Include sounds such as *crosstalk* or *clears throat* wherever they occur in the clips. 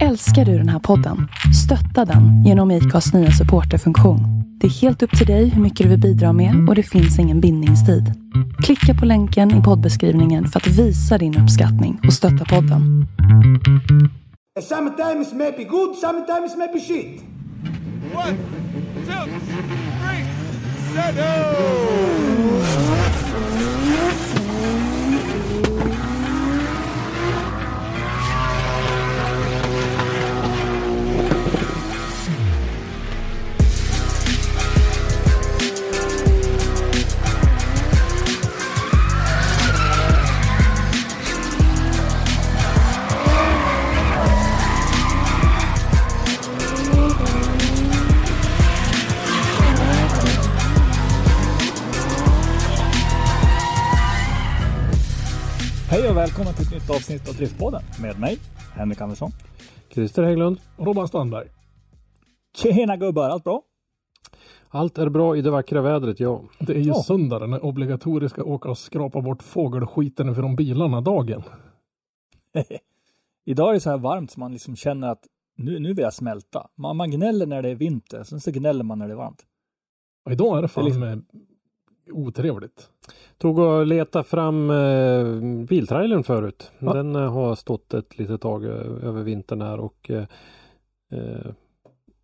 Älskar du den här podden? Stötta den genom IKAs nya supporterfunktion. Det är helt upp till dig hur mycket du vill bidra med och det finns ingen bindningstid. Klicka på länken i poddbeskrivningen för att visa din uppskattning och stötta podden. Sometimes maybe good, sometimes maybe shit. One, two, three, settle! Och välkommen till ett nytt avsnitt av Driftpodden med mig, Henrik Andersson. Christer Hägglund. Och Robban Strandberg. Tjena gubbar, allt bra? Allt är bra i det vackra vädret, ja. Det är ju Ja. söndag, den är obligatoriska åka och skrapa bort fågelskiten från bilarna dagen. *laughs* Idag är det så här varmt så man liksom känner att nu, nu vill jag smälta. Man, man gnäller när det är vinter, sen så gnäller man när det är varmt. Och idag är det fan Det är med otrevligt. Tog och letade fram eh, biltrailern förut. Ja. Den eh, har stått ett litet tag eh, över vintern här och eh, eh,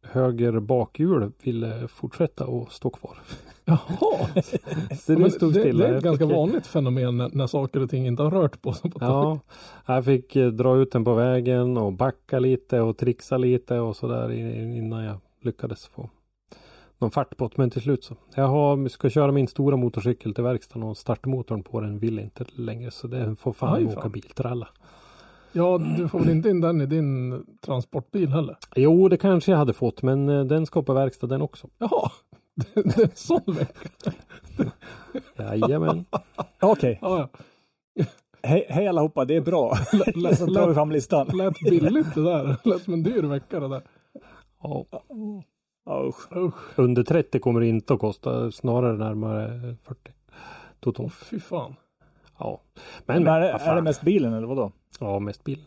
höger bakhjul ville fortsätta att stå kvar. Jaha! *laughs* Så det stod det, stilla. det är ett ganska fick, eh, vanligt fenomen när, när saker och ting inte har rört på sig. Ja, jag fick eh, dra ut den på vägen och backa lite och trixa lite och sådär innan jag lyckades få någon fart på. Men till slut så. Jag har, ska köra min stora motorcykel till verkstaden och startmotorn på den vill inte längre. Så det får fan Aj, åka fan. biltralla. Ja, du får väl inte in den i din transportbil heller? Jo, det kanske jag hade fått, men eh, den ska på verkstad den också. Jaha! *laughs* Det, det är en sån vecka. Jajamän. *laughs* Okej, Ja, hej, hej allihopa, det är bra. lät, Så tar vi fram listan. lät billigt det där. Lät som en dyr vecka det där. Ja. Ja, usch. Usch, Under 30 kommer det inte att kosta, snarare närmare 40 åh totalt. fy fan. Ja, Men, men, är, det, är det mest bilen eller vadå? Ja, mest bil.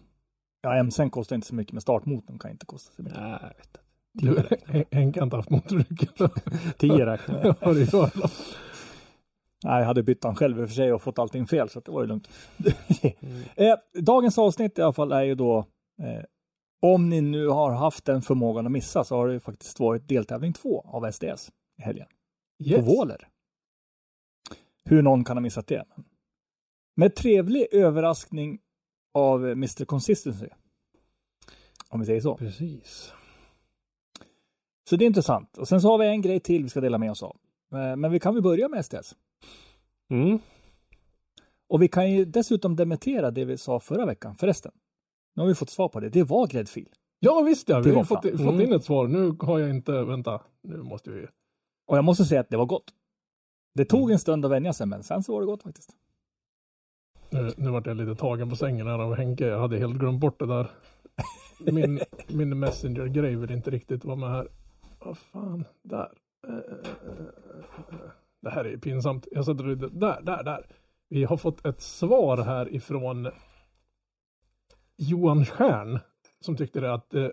Ja, MC'n kostar inte så mycket, men startmotorn kan inte kosta så mycket. Nej, jag vet inte. Du, Henke har *laughs* inte haft motorcykel. *laughs* 10 räknar jag. *laughs* Nej, jag hade bytt den själv i och för sig och fått allting fel, så att det var ju lugnt. eh, dagens avsnitt i alla fall är ju då, eh, om ni nu har haft den förmågan att missa, så har det ju faktiskt varit deltävling två av SDS i helgen. På Våler. Hur någon kan ha missat det. Med trevlig överraskning av Mr Consistency. Om vi säger så. Precis. Så det är intressant. Och sen så har vi en grej till vi ska dela med oss av. Eh, Men vi kan väl börja med SDS. Mm. Och vi kan ju dessutom dementera det vi sa förra veckan. Förresten, nu har vi fått svar på det. Det var gräddfil. Ja visst ja, vi har fått, fått Mm. in ett svar. Nu har jag inte, vänta, nu måste vi... Och jag måste säga att det var gott. Det tog en stund att vänja sig, men sen så var det gott faktiskt. Nu, nu vart jag lite tagen på sängen här av Henke. Jag hade helt glömt bort det där. Min, *laughs* min Messenger-grej vill inte riktigt vara med här. Vad fan, där. Eh, eh, eh, Det här är ju pinsamt. Jag sätter det där, där, där. Vi har fått ett svar här ifrån Johan Stjärn. Som tyckte det att, eh,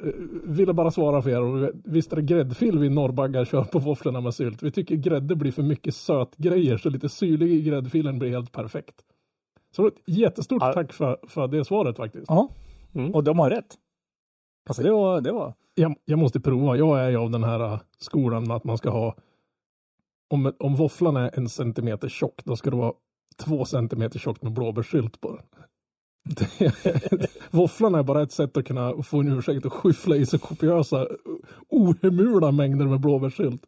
ville bara svara för er och visst är det gräddfil vi norrbaggar kör på våfflorna med sylt. Vi tycker grädde blir för mycket sötgrejer så lite syrlig i gräddfilen blir helt perfekt. Så ett jättestort Ja. tack för, för det svaret faktiskt. Ja, Mm. och de har rätt. Alltså det var, det var. Jag, jag måste prova. Jag är ju av den här äh, skolan med att man ska ha om, om våfflan är en centimeter tjock, då ska det vara två centimeter tjockt med blåbärssylt på den. *laughs* Våfflan är bara ett sätt att kunna få en ursäkt att skyffla i sig kopiösa ohemula mängder med blåbärssylt.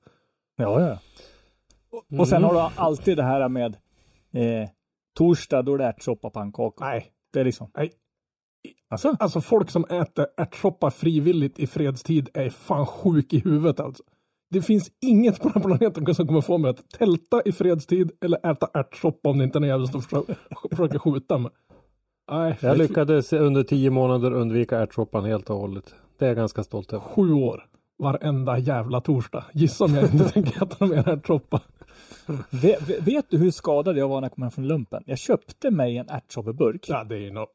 Ja, ja. Och, och sen har du alltid det här med eh, torsdag, då är det ärtsoppa pannkakor. Nej, Det är liksom. nej. Alltså? Alltså folk som äter ärtsoppa frivilligt i fredstid är fan sjuk i huvudet alltså. Det finns inget på den här planeten som kommer få mig att tälta i fredstid eller äta ärtsoppa om det inte är en jävel som försöker skjuta mig. Nej, Jag lyckades under tio månader undvika ärtsoppan helt och hållet. Det är jag ganska stolt över. Sju år. Varenda jävla torsdag. Gissa om jag inte *laughs* tänker äta mer ärtsoppa. Vet, vet du hur skadad jag var när jag kom hem från lumpen? Jag köpte mig en ärtsoppeburk. Ja, det är ju något.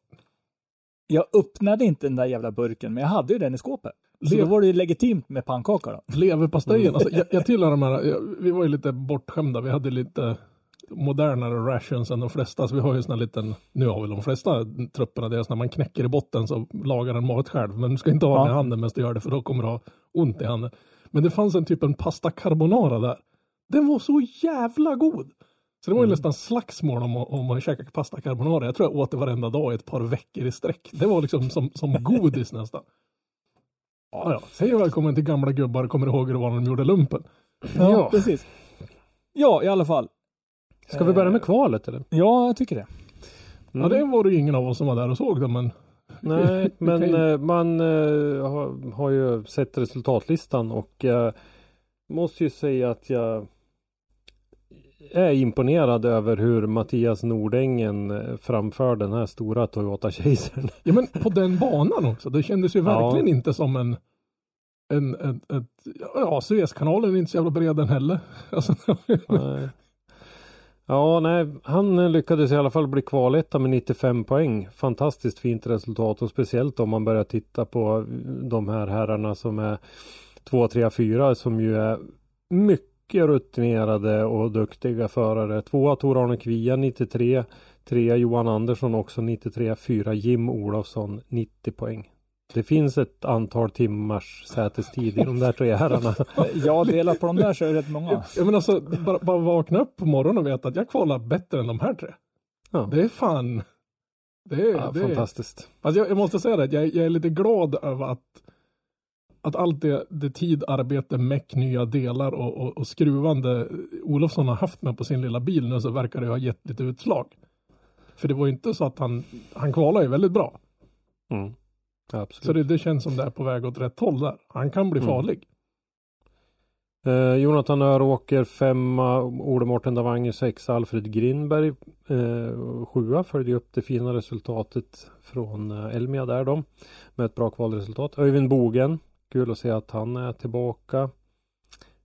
jag öppnade inte den där jävla burken, men jag hade ju den i skåpet. Så då var det ju legitimt med pannkaka då. Leverpastejen, Mm. alltså, jag, jag tillhör de här, jag, vi var ju lite bortskämda, vi hade lite modernare rations än de flesta, så vi har ju sån här liten, nu har väl de flesta trupperna så när man knäcker i botten så lagar den mat själv, men du ska inte ha den Ja. i handen medan du gör det, för då kommer du ha ont i handen. Men det fanns en typ en pasta carbonara där. Den var så jävla god! Så det var ju nästan slagsmål om, om man käkade pasta carbonara. Jag tror jag åt det varenda dag i ett par veckor i sträck. Det var liksom som, som *laughs* godis nästan. Ja, ja. Och välkommen till gamla gubbar kommer ihåg hur det var när de gjorde lumpen. Ja, Ja. precis. Ja, i alla fall. Ska vi börja med kvalet eller? Ja, jag tycker det. Ja, det var det ju ingen av oss som var där och såg det, men Nej, *laughs* men eh, man eh, har, har ju sett resultatlistan och eh, måste ju säga att jag är imponerad över hur Mattias Nordängen eh, framför den här stora Toyota Chasern. Ja men på den banan också. Det kändes ju Ja. verkligen inte som en en, ett, ett, ja, Suezkanalen är inte så jävla bred den heller. *laughs* Alltså, Nej. Ja, nej, han eh, lyckades i alla fall bli kvaletta med 95 poäng. Fantastiskt fint resultat och speciellt om man börjar titta på eh, de här herrarna som är 2, 3, 4 som ju är mycket rutinerade och duktiga förare. Tvåa Tor-Arne Kvia 93, trea Johan Andersson också 93, fyra Jim Olofsson 90 poäng. Det finns ett antal timmars sätestid i de där tre herrarna. *laughs* Jag delar på de där så är det rätt många. jag menar alltså, bara, bara vakna upp på morgonen och veta att jag kvalar bättre än de här tre. Ja. Det är fan... Det är, Ja, det är, fantastiskt. Alltså jag, jag måste säga det, jag, jag är lite glad över att, att allt det, det tid, arbete, meck, nya delar och, och, och skruvande Olofsson har haft med på sin lilla bil nu så verkar det ha gett lite utslag. För det var ju inte så att han, han kvalar ju väldigt bra. Mm. Absolut. Så det, det känns som det är på väg åt rätt håll där. Han kan bli Mm. farlig. Eh, Jonathan Öråker femma, Ole Mårten Davanger sexa, Alfred Grindberg eh, sjua följde upp det fina resultatet från eh, Elmia där då med ett bra kvalresultat. Öyvind Bogen, kul att se att han är tillbaka.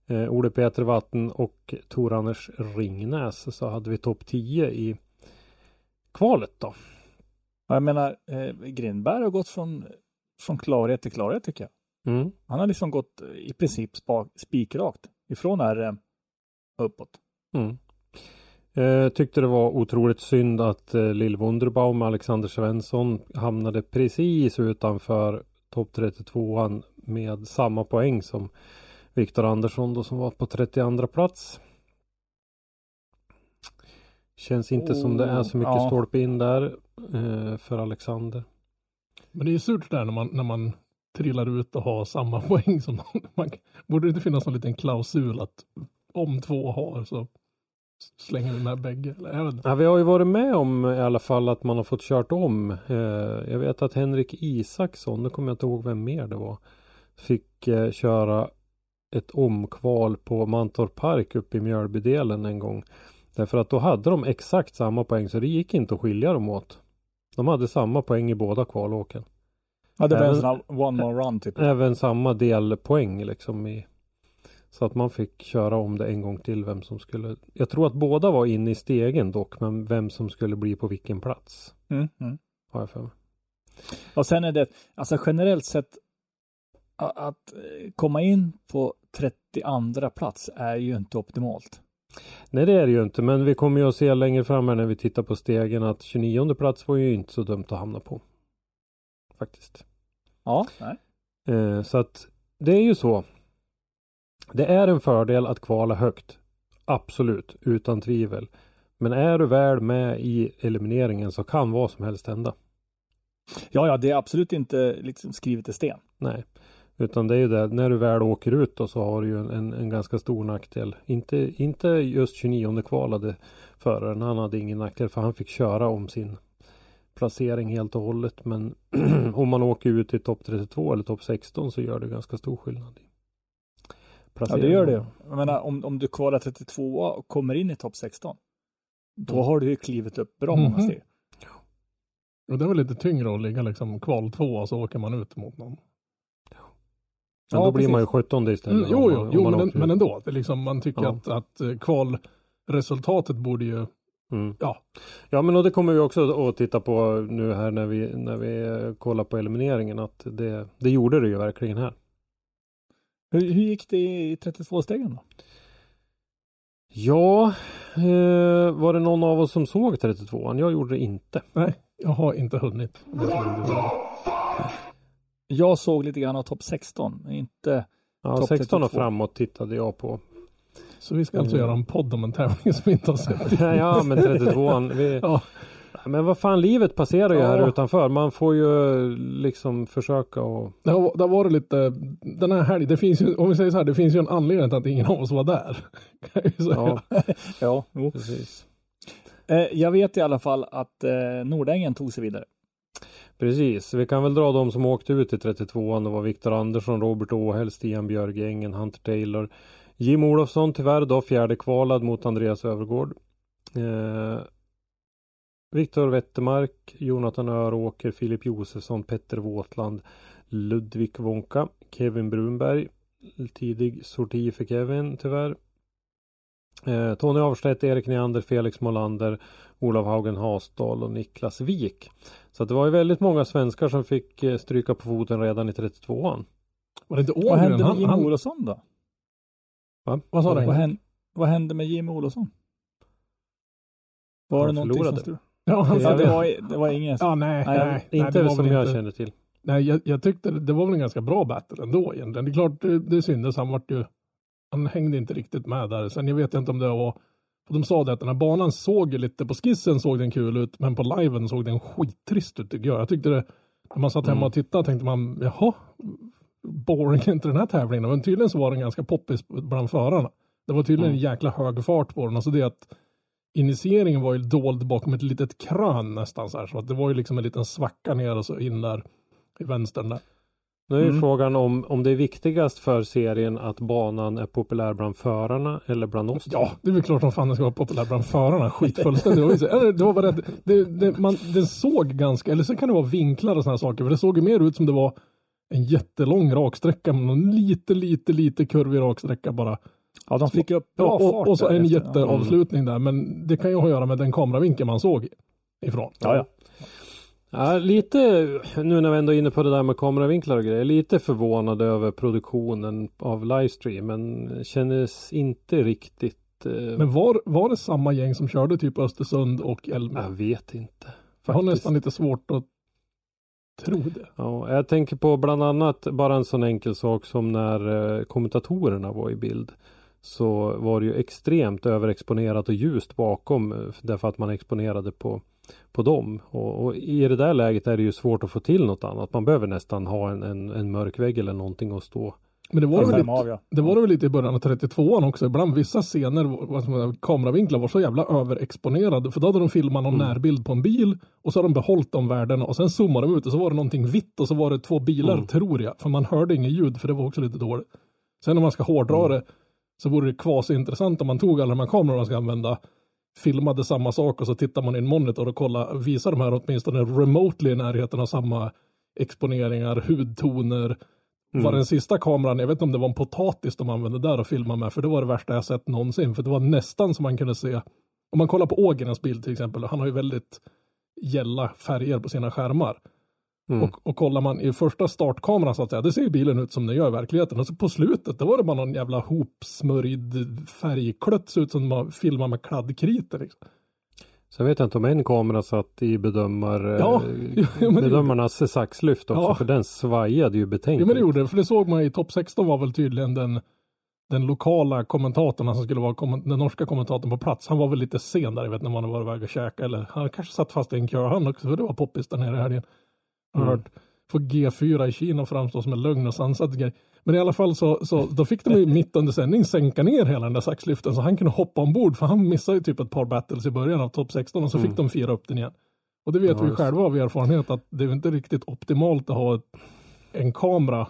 Eh, Ole Peter Vatten och Tor-Anders Ringnäs så hade vi topp 10 i kvalet då. Ja, Jag menar, eh, Grindberg har gått från, från klarhet till klarhet tycker jag. Mm. Han har liksom gått eh, i princip spa, spikrakt ifrån RM uppåt. Mm. Eh, tyckte det var otroligt synd att eh, Lill Wunderbaum och Alexander Svensson hamnade precis utanför topp 32an med samma poäng som Viktor Andersson då som var på 32 plats. Känns inte som det är så mycket Ja. stolpe in där eh, för Alexander. Men det är ju surt där när man, när man trillar ut och har samma *laughs* poäng som någon. Man, borde det inte finnas någon liten klausul att om två har så slänger vi med bägge? Ja, vi har ju varit med om i alla fall att man har fått kört om. Eh, jag vet att Henrik Isaksson, nu kommer jag inte ihåg vem mer det var, fick eh, köra ett omkval på Mantorp Park uppe i Mjölbydelen en gång. Därför att då hade de exakt samma poäng så det gick inte att skilja dem åt. De hade samma poäng i båda kvalåken. Ja, det var en Även- sån här one more run typ. Även samma delpoäng liksom i så att man fick köra om det en gång till vem som skulle Jag tror att båda var inne i stegen dock men vem som skulle bli på vilken plats Mm, mm. har jag för mig. Och sen är det, alltså generellt sett, att eh, komma in på 32 plats är ju inte optimalt. Nej det är det ju inte men vi kommer ju att se längre fram här när vi tittar på stegen att 29 plats var ju inte så dumt att hamna på. Faktiskt. Ja, nej. Eh, så att det är ju så. Det är en fördel att kvala högt. Absolut, utan tvivel. Men är du väl med i elimineringen så kan vad som helst hända. Ja, ja, det är absolut inte liksom skrivet i sten. Nej, utan det är ju det. När du väl åker ut då så har du ju en, en, ganska stor nackdel. Inte, inte just 29 kvalade föraren. Han hade ingen nackdel för han fick köra om sin placering helt och hållet. Men *clears throat* om man åker ut i topp 32 eller topp 16 så gör det ganska stor skillnad. i Ja, det gör det. Jag menar, om, om du kvalar 32 och kommer in i topp 16, då har du ju klivit upp bra många Mhm. steg. Och det väl lite tyngre att ligga liksom kval två och så åker man ut mot någon. Men Ja, då blir man ju precis. 17 istället. Mm, jo, jo, man- jo man men, men ändå. Liksom, man tycker Ja. att, att eh, kvalresultatet borde ju Mm. Ja. Ja men och det kommer vi också att titta på nu här när vi, när vi eh, kollar på elimineringen att det, det gjorde det ju verkligen här. Hur, hur gick det i 32-stegen då? Ja, eh, var det någon av oss som såg 32an? Jag gjorde det inte. Nej, jag har inte hunnit. Det är så roligt. Jag såg lite grann av topp 16, men inte Ja, Topp 16 och 32. framåt tittade jag på. Så vi ska alltså Mm. göra en podd om en tävling som vi inte har sett. *laughs* ja men 32an. Vi, *laughs* Ja. Men vad fan, livet passerar ju Ja. här utanför. Man får ju liksom försöka och... Det har, det har varit lite, den här helgen, det finns ju, om vi säger så här, det finns ju en anledning till att ingen av oss var där. *laughs* Ja, Ja, jo. precis. Eh, jag vet i alla fall att eh, Nordängen tog sig vidare. Precis, vi kan väl dra de som åkte ut i 32an. Det var Viktor Andersson, Robert Åhäll, Stian Björgängen, Hunter Taylor. Jim Olofsson tyvärr då fjärde kvalad mot Andreas Övergård. Eh, Viktor Wettermark, Jonathan Öråker, Filip Josefsson, Petter Wåtland, Ludvig Wonka, Kevin Brunberg. Tidig sorti för Kevin tyvärr. Eh, Tony Avstedt, Erik Neander, Felix Molander, Olav Haugen Hasdal och Niklas Wik. Så att det var ju väldigt många svenskar som fick eh, stryka på foten redan i 32an. Var det inte Vad Ågren? hände med Jim han, Olofsson då? vad sa Vad, du? hände, vad hände med Jim Olofsson? Var Han det någonting förlorade. som stod? Ja, han, Ja, det, var, det var ingen ja, nej, Nej, nej, nej, Inte som jag inte- känner till. Nej, jag, jag tyckte det, var väl en ganska bra battle ändå egentligen. Det är klart, det, det syntes. Han vart ju, han hängde inte riktigt med där. Sen jag vet inte om det var, för de sa det att den här banan såg lite, på skissen såg den kul ut, men på liven såg den skittrist ut tycker jag. Jag tyckte det, när man satt hemma Mm. och tittade tänkte man, jaha, boring *laughs* inte den här tävlingen. Men tydligen så var den ganska poppis bland förarna. Det var tydligen en jäkla hög fart på den. Alltså det att initieringen var ju dold bakom ett litet krön nästan så här. Så att det var ju liksom en liten svacka ner och så in där i vänstern där. Nu är ju Mm. frågan om, om det är viktigast för serien att banan är populär bland förarna eller bland oss. Ja, det är väl klart som fan den ska vara populär bland förarna. Skitfullständigt. Det var, ju så- eller, det var bara det, det, det, man, den såg ganska, eller så kan det vara vinklar och sådana saker. För det såg ju mer ut som det var en jättelång raksträcka med någon lite, lite, lite kurvig raksträcka bara. Ja, de fick upp Ja, bra fart och, och så en efter. jätteavslutning där. Men det kan ju ha att göra med den kameravinkeln man såg ifrån. Ja, ja. Ja, lite, nu när vi ändå är inne på det där med kameravinklar och grejer, lite förvånad över produktionen av livestream, men kändes inte riktigt... Eh, Men var, var det samma gäng som körde typ Östersund och Elmia? jag vet inte. Jag har faktiskt. nästan lite svårt att tro det. Ja, jag tänker på bland annat bara en sån enkel sak som när eh, kommentatorerna var i bild. Så var det ju extremt överexponerat och ljust bakom eh, därför att man exponerade på, på dem. Och, och i det där läget är det ju svårt att få till något annat. Man behöver nästan ha en, en, en mörk vägg eller någonting att stå. Men det var, väl lite, av, ja. det var väl lite i början av 32an också. Ibland vissa scener, kameravinklar var så jävla överexponerade. För då hade de filmat någon Mm. närbild på en bil och så har de behållit de värdena och sen zoomade de ut och så var det någonting vitt och så var det två bilar Mm. tror jag. För man hörde inget ljud för det var också lite dåligt. Sen om man ska hårdra Mm. det så vore det kvasintressant om man tog alla de här kamerorna man ska använda filmade samma sak och så tittar man i en monitor och kollar, visar de här åtminstone remotely i närheten av samma exponeringar, hudtoner, Mm. var den sista kameran, jag vet inte om det var en potatis de använde där och filmade med, för det var det värsta jag sett någonsin, för det var nästan som man kunde se, om man kollar på Ågernas bild till exempel, han har ju väldigt gälla färger på sina skärmar. Mm. Och, och kollar man i första startkameran så att säga, det ser ju bilen ut som den gör i verkligheten. Och så på slutet, då var det bara någon jävla hopsmörjd färgklöts ut som man filmar med kladdkritor. Liksom. Sen vet jag inte om en kamera satt i bedömar, Ja, *laughs* eh, men det bedömarnas saxlyft också Ja. för den svajade ju betänkligt. men det gjorde det, för det såg man i topp 16 var väl tydligen den, den lokala kommentatorn, som skulle vara den norska kommentatorn på plats. Han var väl lite sen där, jag vet om han var iväg och käka eller han kanske satt fast i en kö han också, för det var poppis där nere i helgen. Mm. hört få G4 i Kina framstå som en lugn och sansad grej. Men i alla fall så, så då fick de ju *laughs* mitt under sändning sänka ner hela den där saxlyften så han kunde hoppa ombord för han missade ju typ ett par battles i början av topp 16 och så Mm. fick de fira upp den igen. Och det vet Ja, vi själva av erfarenhet att det är inte riktigt optimalt att ha ett, en kamera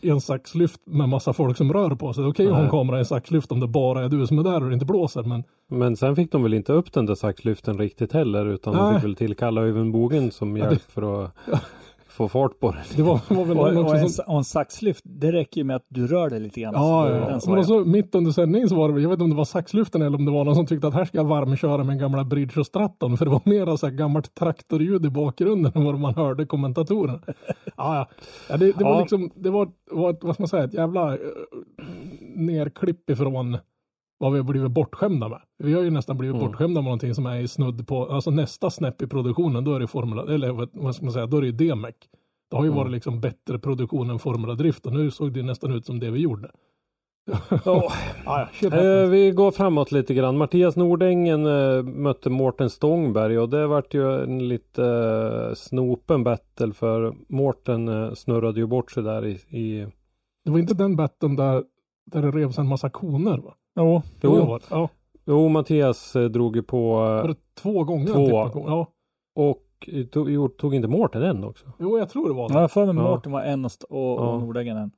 i en saxlyft med massa folk som rör på sig. Det är okej att ha en kamera i en saxlyft om det bara är du som är där och det inte blåser. Men Men sen fick de väl inte upp den där saxlyften riktigt heller utan de Nej. fick väl tillkalla Öyvind Bogen som Ja, hjälp för att få fart på det. Det var, var väl Och, och, en, som... och en saxlyft, det räcker ju med att du rör dig lite grann. Ja, så ja, den. Men också mitt under sändningen så var det, jag vet inte om det var saxlyften eller om det var någon som tyckte att här ska jag varmköra med gamla Bridge och Stratton för det var mera så här gammalt traktorljud i bakgrunden än vad man hörde kommentatorerna. *laughs* Ja, ja. ja det, det var Ja. liksom, det var, var ett, vad ska man säga, ett jävla uh, nerklipp ifrån vad vi har blivit bortskämda med. Vi har ju nästan blivit bortskämda med någonting som är i snudd på, alltså nästa snäpp i produktionen, då är det Formula, eller vad- ska man säga, då är det ju DMEC. Det har ju varit liksom bättre produktion än Formula Drift och nu såg det nästan ut som det vi gjorde. Ja. *laughs* Ja, ja, Eh, vi går framåt lite grann. Mattias Nordängen eh, mötte Mårten Stångberg och det vart ju en lite eh, snopen battle för Mårten eh, snurrade ju bort sig där i, i Det var inte den batten där, där det revs en massa koner va? Jo, Jo. det Jo. var det. Ja, Jo, Mattias eh, drog ju på var eh, det två gånger? Två. på? Ja, och eh, tog, tog inte Mårten en också? jo jag tror det var jag det. har för mig Ja. Mårten var en och, och, Ja. Nordängen en.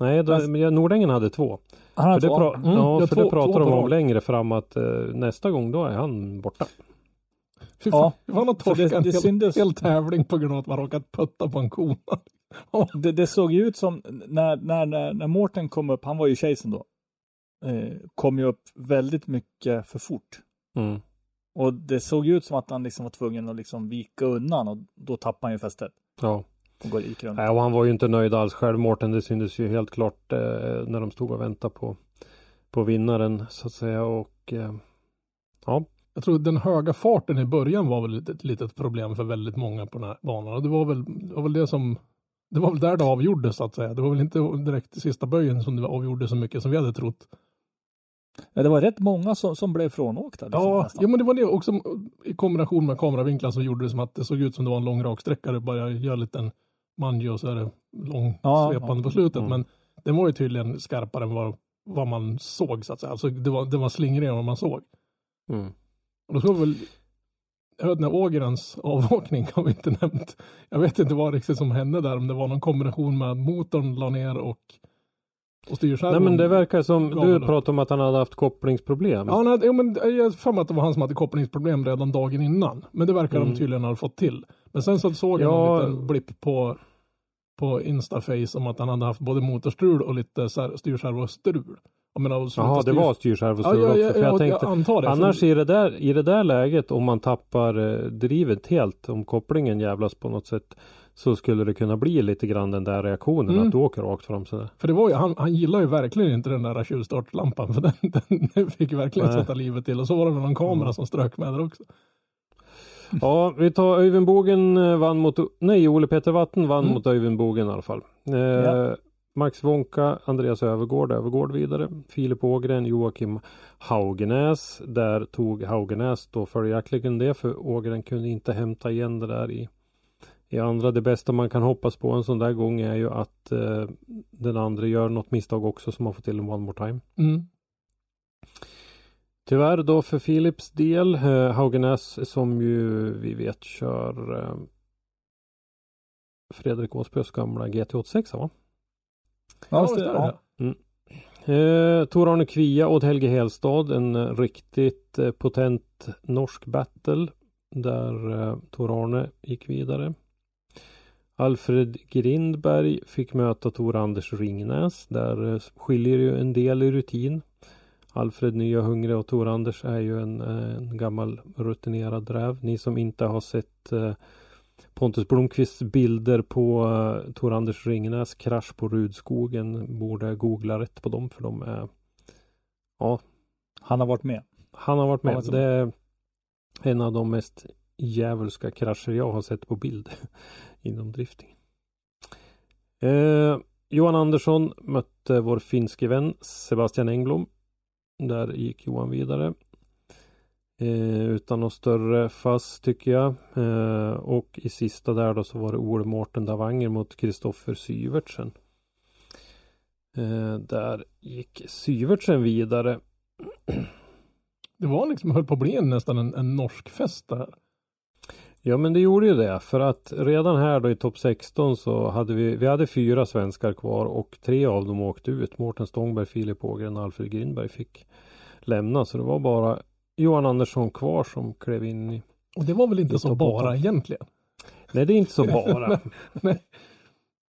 Nej, då, men ja, Nordängen hade två. Han har För det, två. pra- Mm, ja, ja, för två- det pratar de om längre fram att eh, nästa gång då är han borta. Fy fan, Ja. ja. han har För det- torskat en det hel, syntes- hel tävling på grund av att man råkat putta på en kona. *laughs* Ja, Det, det såg ju ut som när, när, när, när Mårten kom upp, han var ju Chasen då, eh, kom ju upp väldigt mycket för fort. Mm. Och det såg ut som att han liksom var tvungen att liksom vika undan och då tappade han ju fästet Ja. och går gick runt. Nej, och han var ju inte nöjd alls själv Mårten. Det syntes ju helt klart eh, när de stod och väntade på, på vinnaren så att säga. Och eh, ja, jag tror den höga farten i början var väl ett, ett litet problem för väldigt många på den här banan. Och det var väl det, var väl det som det var väl där det avgjordes så att säga. Det var väl inte direkt i sista böjen som det avgjorde så mycket som vi hade trott. Ja, det var rätt många som, som blev frånåkta. Liksom, Ja, nästan. ja, men det var det också i kombination med kameravinklar som gjorde det som att det såg ut som det var en lång rak sträcka. Det bara gör en liten manjo och så är det lång Ja, svepande ja. på slutet. Mm. Men den var ju tydligen skarpare än vad, vad man såg så att säga. Alltså det var, det var slingrigare än vad man såg. mm. Och då såg vi väl jag vet inte, Ågrens avåkning har vi inte nämnt. Jag vet inte vad riktigt som hände där. Om det var någon kombination med att motorn la ner och, och styrskärmen. Nej men det verkar som, du pratade om att han hade haft kopplingsproblem. Ja, nej, jo, men jag för mig att det var han som hade kopplingsproblem redan dagen innan. Men det verkar Mm. de tydligen ha fått till. Men sen så såg jag Ja. en liten blipp på, på Instaface om att han hade haft både motorstrul och lite. Jag menar, och sluta Jaha, det var styrservostrul Ja, ja, ja, också. För jag ja, tänkte, jag antar det. för- annars i det, där, i det där läget om man tappar eh, drivet helt, om kopplingen jävlas på något sätt, så skulle det kunna bli lite grann den där reaktionen Mm. att du åker rakt fram sådär. För det var ju, han, han gillar ju verkligen inte den där tjuvstartslampan. För den, *laughs* den, fick verkligen Nej. sätta livet till. Och så var det väl någon kamera som strök med där också. *laughs* Ja, vi tar Öyvind Bogen eh, vann mot, nej Ole Peter Watten vann Mm. mot Öyvind Bogen i alla fall. Eh, Ja. Max Wonka, Andreas Övergård, Övergård vidare. Filip Ågren, Joakim Haugenäs. Där tog Haugenäs då följaktligen det för Ågren kunde inte hämta igen det där i, i andra. Det bästa man kan hoppas på en sån där gång är ju att eh, den andra gör något misstag också som har fått till en one more time. Mm. Tyvärr då för Philips del, eh, Haugenäs som ju vi vet kör eh, Fredrik Åsbös gamla GT86 va? Ja, det, är det ja. det. Eh, Tor-Arne Kvia och Helge Hellstad, en eh, riktigt eh, potent norsk battle där eh, Tor-Arne gick vidare. Alfred Grindberg fick möta Tor-Anders Ringnäs. Där eh, skiljer ju en del i rutin. Alfred nya hungrig och Tor-Anders är ju en, eh, en gammal rutinerad räv. Ni som inte har sett eh, Pontus Blomqvists bilder på uh, Tor-Anders Ringnäs krasch på Rudskogen borde googla rätt på dem för de är Ja, Han har varit med. han har varit med. Det är en av de mest djävulska krascher jag har sett på bild *laughs* inom drifting. Eh, Johan Andersson mötte vår finske vän Sebastian Engblom. Där gick Johan vidare. Eh, utan något större fass tycker jag. Eh, och i sista där då så var det Ole Mårten Davanger mot Kristoffer Syvertsen. Eh, där gick Syvertsen vidare. Det var liksom, höll på att bli nästan en, en norsk fest det här. Ja men det gjorde ju det för att redan här då i topp 16 så hade vi, vi hade fyra svenskar kvar och tre av dem åkte ut. Mårten Stångberg, Filip Ågren och Alfred Grindberg fick lämna så det var bara Johan Andersson kvar som klev in i Och det var väl inte så bara egentligen. Nej, det är inte så bara. *laughs* Nej.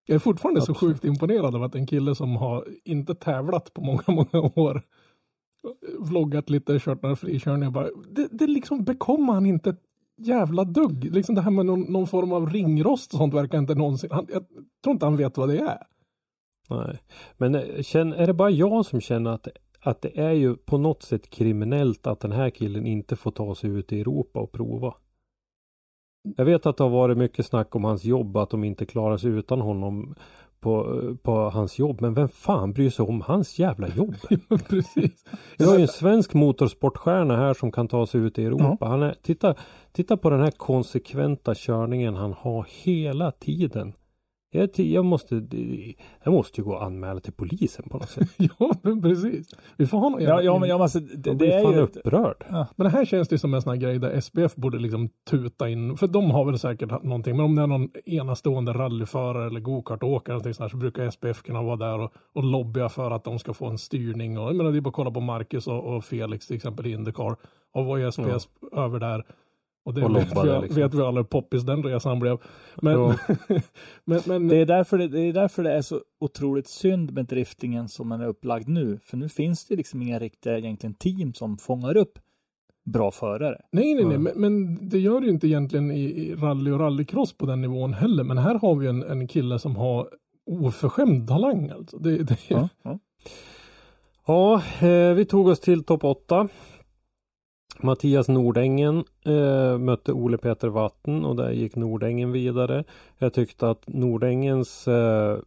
Jag är fortfarande så sjukt imponerad av att en kille som har inte tävlat på många, *laughs* många år vloggat lite, kört några frikörningar bara. Det, det liksom bekommer han inte jävla dugg. Liksom det här med någon, någon form av ringrost och sånt verkar inte någonsin. Han, jag tror inte han vet vad det är. Nej. Men eh, känn, är det bara jag som känner att, att det är ju på något sätt kriminellt att den här killen inte får ta sig ut i Europa och prova? Jag vet att det har varit mycket snack om hans jobb, att de inte klarar sig utan honom på, på hans jobb. Men vem fan bryr sig om hans jävla jobb? *laughs* Precis. Vi har ju en svensk motorsportstjärna här som kan ta sig ut i Europa. Han är, titta, titta på den här konsekventa körningen han har hela tiden. Jag, jag, måste, jag måste ju gå och anmäla till polisen på något sätt. *laughs* ja, men precis. Vi får ha någon Ja, ja men jag måste, det, Jag det blir är fan ju... upprörd. Men det här känns det som en sån här grej där SBF borde liksom tuta in, för de har väl säkert någonting, men om det är någon enastående rallyförare eller gokartåkare eller sånt här, så brukar SBF kunna vara där och, och lobbya för att de ska få en styrning. Och, jag menar, det är bara att kolla på Marcus och, och Felix till exempel i Indycar. Och var ju SBF över där. Och det Och vet, lobbade, vi, liksom. vet vi alla hur poppis den resan blev. Men, Ja. *laughs* men, men Det är, därför det, det är därför det är så otroligt synd med driftingen som den är upplagd nu. För nu finns det liksom inga riktiga egentligen team som fångar upp bra förare. Nej, nej, nej, Ja. men, men det gör det ju inte egentligen i, i rally och rallycross på den nivån heller. Men här har vi en, en kille som har oförskämd talang alltså. Det, det, Ja, ja. Ja, eh, vi tog oss till topp 8. Mattias Nordängen eh, mötte Ole Peter Vatten och där gick Nordängen vidare. Jag tyckte att Nordängens eh,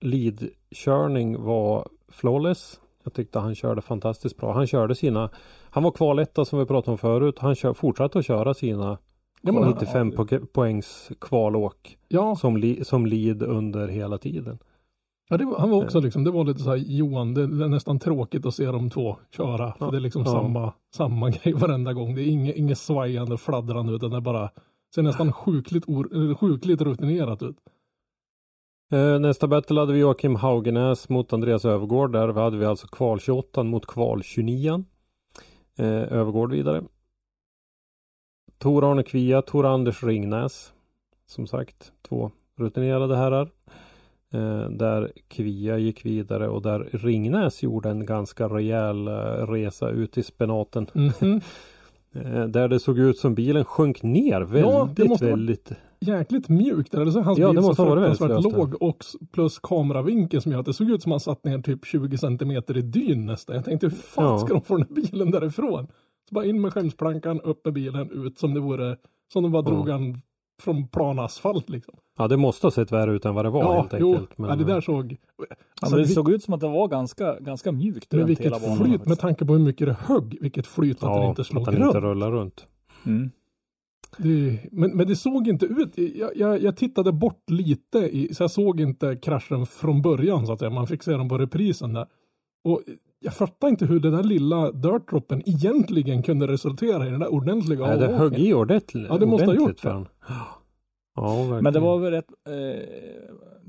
leadkörning var flawless. Jag tyckte han körde fantastiskt bra. Han körde sina, han var kvaletta som vi pratade om förut. Han kör, fortsatte att köra sina Ja, men- 95 po- poängs kvalåk ja, som, li, som lead under hela tiden. Ja det var, han var också liksom, det var lite så här Johan, det, är nästan tråkigt att se de två köra. För Ja. det är liksom Ja. samma, samma *laughs* grej varenda gång. Det är inget, inget svajande, fladdrande utan det är bara ser nästan *laughs* sjukligt, or, sjukligt rutinerat ut. Eh, Nästa battle hade vi Joakim Haugenäs mot Andreas Övergård. Där hade vi alltså kval 28 mot kval 29. Eh, Övergård vidare. Tor Arne Kvia, Tor Anders Ringnäs. Som sagt, två rutinerade herrar. Eh, där Kvia gick vidare och där Ringnäs gjorde en ganska rejäl eh, resa ut i spenaten. *laughs* Eh, där det såg ut som bilen sjönk ner väldigt, det måste vara- väldigt. Jäkligt mjukt. Eller så hans Ja, bil det så måste väldigt fruktansvärt låg och plus kameravinkeln som gör att det såg ut som han satt ner typ 20 centimeter i dyn nästan. Jag tänkte hur fan Ja. ska de få den här bilen därifrån? Så bara in med skämsplankan, upp med bilen, ut som det vore, som de bara drog han från plan asfalt liksom. Ja, det måste ha sett värre ut än vad det var ja, helt jo, enkelt. ja, det där såg... Ja, Alltså, men det vi- såg ut som att det var ganska, ganska mjukt men vilket hela banan. flyt, faktiskt. med tanke på hur mycket det högg, vilket flyt att den Ja, inte slog att den runt. inte rullar runt. Mm. Det, men, men det såg inte ut. Jag, jag, jag tittade bort lite i, så jag såg inte kraschen från början så att säga. Man fick se den på reprisen där. Och jag fattar inte hur den där lilla dirtdroppen egentligen kunde resultera i den där ordentliga Nej, det högg i ordentligt. Ja, det måste ha gjort det. Ja, verkligen. Men det var väl rätt, eh,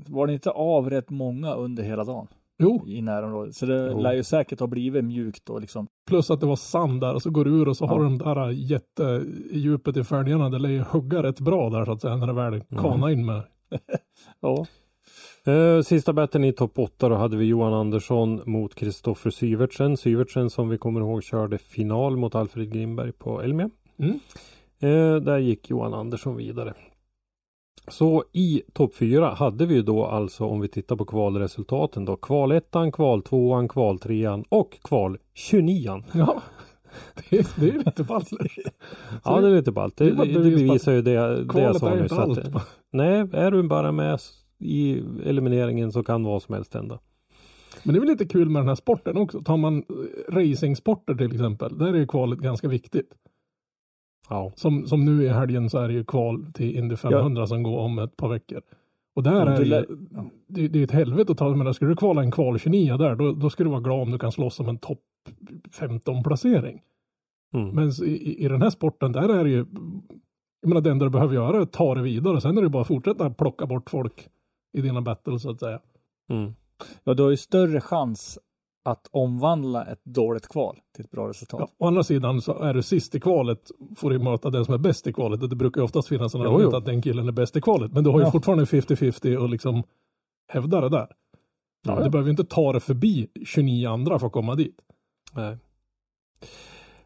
var det inte av rätt många under hela dagen Jo, i närområdet? Så det Jo. lär ju säkert ha blivit mjukt och liksom. plus att det var sand där och så går du ur och så Ja. har du de där jättedjupet i fälgarna. Det lär ju hugga rätt bra där så att säga när det väl kanar in med. *laughs* Ja. Eh, Sista batten i topp 8 då hade vi Johan Andersson mot Kristoffer Syvertsen. Syvertsen som vi kommer ihåg körde final mot Alfred Grimberg på Elmia. Mm. Eh, där gick Johan Andersson vidare. Så i topp 4 hade vi ju då alltså om vi tittar på kvalresultaten då kvalettan, kval tvåan, kval trean och kval 29 *laughs* Ja, det, det är lite ballt. *laughs* Ja det är lite ballt. Det, det är det, bevisar ju det, det jag sa är nyss. att-. *laughs* Nej, är du bara med i elimineringen så kan vad som helst hända. Men det är väl lite kul med den här sporten också. Tar man eh, racingsporter till exempel, där är ju kvalet ganska viktigt. Ja, Som, som nu i helgen så är det ju kval till Indy 500 som går om ett par veckor. Och där Ja, är ju, det, det är ett helvete att ta, men skulle du kvala en kval 29 där, då, då ska du vara glad om du kan slåss om en topp 15 placering. mm. Men i, i, i den här sporten, där är det ju, jag menar det enda du behöver göra är att ta det vidare, sen är det bara att fortsätta plocka bort folk i dina battles så att säga. Mm. ja, du har ju större chans att omvandla ett dåligt kval till ett bra resultat. Ja, å andra sidan så är du sist i kvalet får du möta den som är bäst i kvalet och det brukar ju oftast finnas en argument att den killen är bäst i kvalet. Men du har ju Ja. fortfarande 50-50 och liksom hävda det där. Ja, Du behöver ju inte ta det förbi 29 andra för att komma dit. Nej.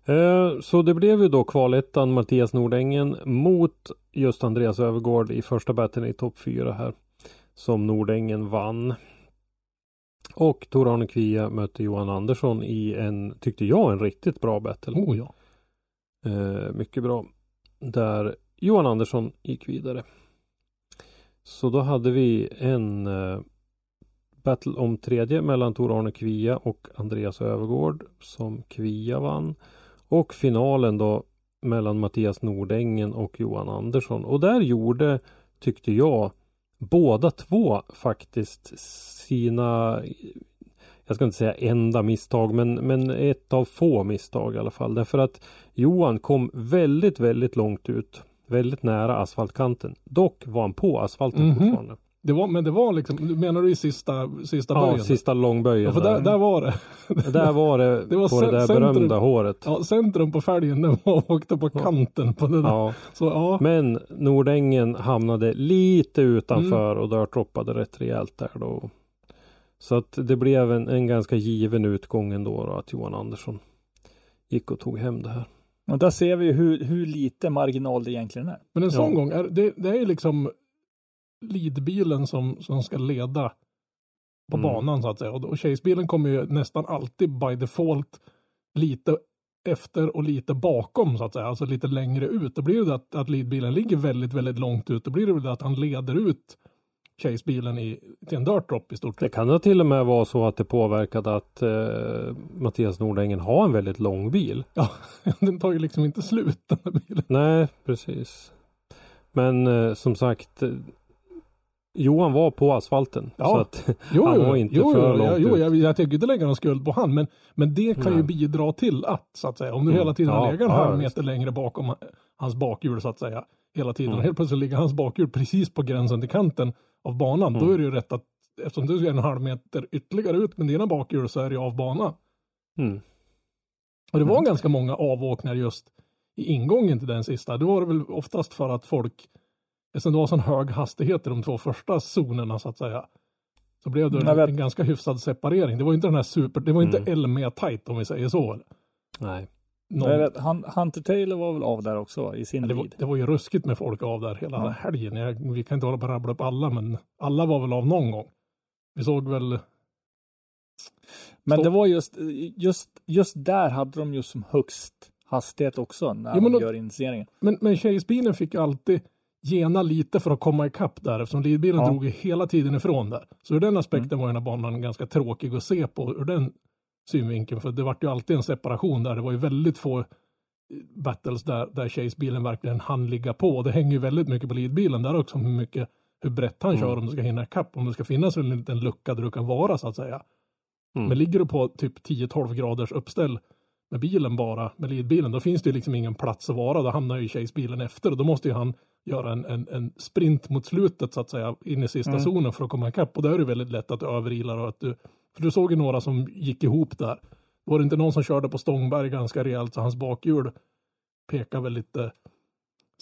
Eh, Så det blev ju då kvalettan Mattias Nordängen mot just Andreas Övergård i första battlen i topp 4 här. Som Nordängen vann. Och Tor-Arne Kvia mötte Johan Andersson i en, tyckte jag, en riktigt bra battle. Oh ja. Eh, mycket bra. Där Johan Andersson gick vidare. Så då hade vi en eh, battle om tredje mellan Tor-Arne Kvia och Andreas Övergård som Kvia vann. Och finalen då mellan Mattias Nordängen och Johan Andersson. Och där gjorde, tyckte jag, båda två faktiskt sina jag ska inte säga enda misstag men, men ett av få misstag i alla fall. Därför att Johan kom väldigt, väldigt långt ut. Väldigt nära asfaltkanten. Dock var han på asfalten Mhm. fortfarande. Det var, men det var liksom, menar du i sista, sista Ja, böjen? sista långböjen. Ja, för där, där var det. där var det, *laughs* Det var på det där centrum. berömda håret. Ja, centrum på fälgen, den var, åkte på kanten på det där. Ja, Så ja, men Nordängen hamnade lite utanför Mm. och dörtroppade rätt rejält där då. Så att det blev en, en ganska given utgång ändå då, att Johan Andersson gick och tog hem det här. Och där ser vi hur, hur lite marginal det egentligen är. men en sån Ja. gång, är, det, det är ju liksom leadbilen som, som ska leda på Mm. banan så att säga. Och, och chasebilen kommer ju nästan alltid by default lite efter och lite bakom så att säga, alltså lite längre ut. Då blir det att, att leadbilen ligger väldigt, väldigt långt ut. Då blir det väl att han leder ut chasebilen i, till en dirt drop i stort Det sett. kan det till och med vara så att det påverkade att eh, Mattias Nordängen har en väldigt lång bil. Ja, *laughs* den tar ju liksom inte slut den här bilen. Nej, precis. Men eh, som sagt eh, Johan var på asfalten. Ja. Så att *laughs* Jo, Han var inte jo, för jo, långt jo, ut. jag, jag tänker inte lägga någon skuld på han, men, men det kan ju Nej. bidra till att, så att säga, om du Mm. hela tiden Ja, har legat en halv meter längre bakom hans bakhjul, så att säga, hela tiden, Mm. och helt plötsligt ligger hans bakhjul precis på gränsen till kanten av banan, då Mm. är det ju rätt att, eftersom du är en halv meter ytterligare ut med dina bakhjul, så är det ju av banan. mm, Och det var ganska många avåkningar just i ingången till den sista. Då var det väl oftast för att folk, eftersom det var sån hög hastighet i de två första zonerna så att säga, så blev det vet. en ganska hyfsad separering. Det var inte den här super, det var inte Mm. Elmia tight om vi säger så. nej. Någon, vet, han, Hunter Taylor var väl av där också i sin det, var, det var ju ruskigt med folk av där hela Ja. helgen. Jag, vi kan inte hålla på och rabbla upp alla, men alla var väl av någon gång. Vi såg väl, Men det var just, just, just där hade de ju som högst hastighet också när men de då- gör initieringen. men, men Chase-bilen fick alltid gena lite för att komma ikapp där eftersom leadbilen Ja. drog ju hela tiden ifrån där. Så ur den aspekten var den här banan ganska tråkig att se på ur den synvinkeln för det vart ju alltid en separation där. Det var ju väldigt få eh, battles där, där Chase-bilen verkligen hann ligga på. Det hänger ju väldigt mycket på leadbilen där också hur mycket hur brett han kör om du ska hinna ikapp, om det ska finnas en liten lucka där du kan vara så att säga. Mm. Men ligger du på typ 10-12 graders uppställ med bilen bara, med leadbilen, då finns det ju liksom ingen plats att vara. Då hamnar ju Chase-bilen efter och då måste ju han göra en, en, en sprint mot slutet så att säga, in i sista Mm. zonen för att komma ikapp. Och då är det väldigt lätt att du överilar och att du, för du såg ju några som gick ihop där. Var det inte någon som körde på Stångberg ganska rejält så hans bakhjul pekar väl lite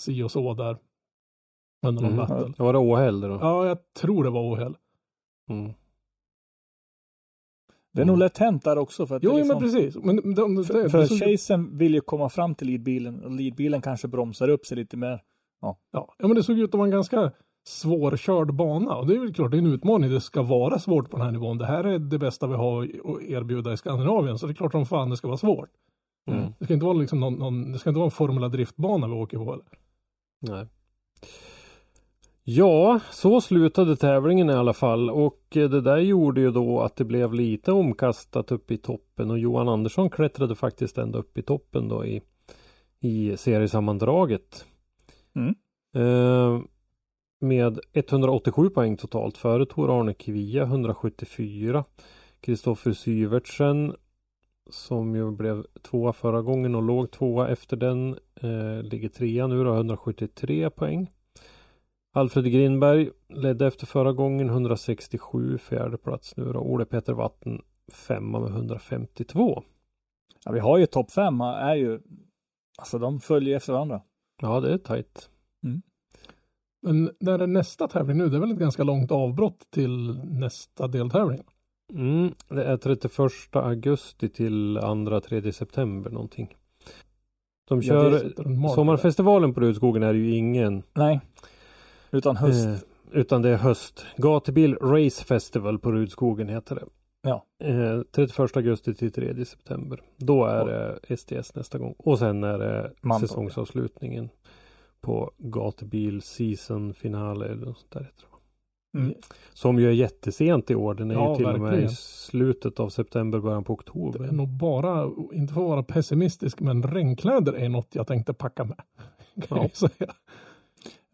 si och så där. Under någon Mm. battle. Var det Åhäll då? Ja, jag tror det var ohäll. Mm. Det är nog lätt hänt där också. För att Jo, är men liksom, precis. Men, de, de, För, för chasen vill ju komma fram till leadbilen och leadbilen kanske bromsar upp sig lite mer. Ja, ja, men det såg ut att vara en ganska svårkörd bana och det är väl klart det är en utmaning. Det ska vara svårt på den här nivån. Det här är det bästa vi har att erbjuda i Skandinavien så det är klart som fan det ska vara svårt. Mm. Det ska inte vara liksom någon, någon det ska inte vara en Formula driftbana vi åker på. Eller? Nej. Ja, så slutade tävlingen i alla fall och det där gjorde ju då att det blev lite omkastat upp i toppen och Johan Andersson klättrade faktiskt ända upp i toppen då i, i seriesammandraget. Mm. Eh, med 187 poäng totalt före Tor Arne Kvia 174. Kristoffer Syvertsen som ju blev tvåa förra gången och låg tvåa efter den eh, ligger trea nu då 173 poäng. Alfred Grinberg ledde efter förra gången 167 fjärde plats nu då. Ole Peter Watten femma med 152. Ja, vi har ju topp fem, är ju, alltså de följer efter varandra. Ja, det är tajt. Men när är nästa tävling nu? Det är väl ett ganska långt avbrott till nästa deltävling? Mm, det är 31 augusti till 2-3 september någonting. De Ja, kör, mark sommarfestivalen på Rudskogen är ju ingen, Nej, utan höst. eh, utan det är höst. Gatubil Race Festival på Rudskogen heter det. Ja. Eh, 31 augusti till 3 september. Då är det STS nästa gång. Och sen är det Mantorp. säsongsavslutningen på Gatubil Season Finale eller något sånt där heter det. Mm. Som ju är jättesent i år. Den är Ja, ju till och med i verkligen. slutet av september, början på oktober. Det är nog bara, inte för att vara pessimistisk, men regnkläder är något jag tänkte packa med. *laughs* Kan Ja. jag säga.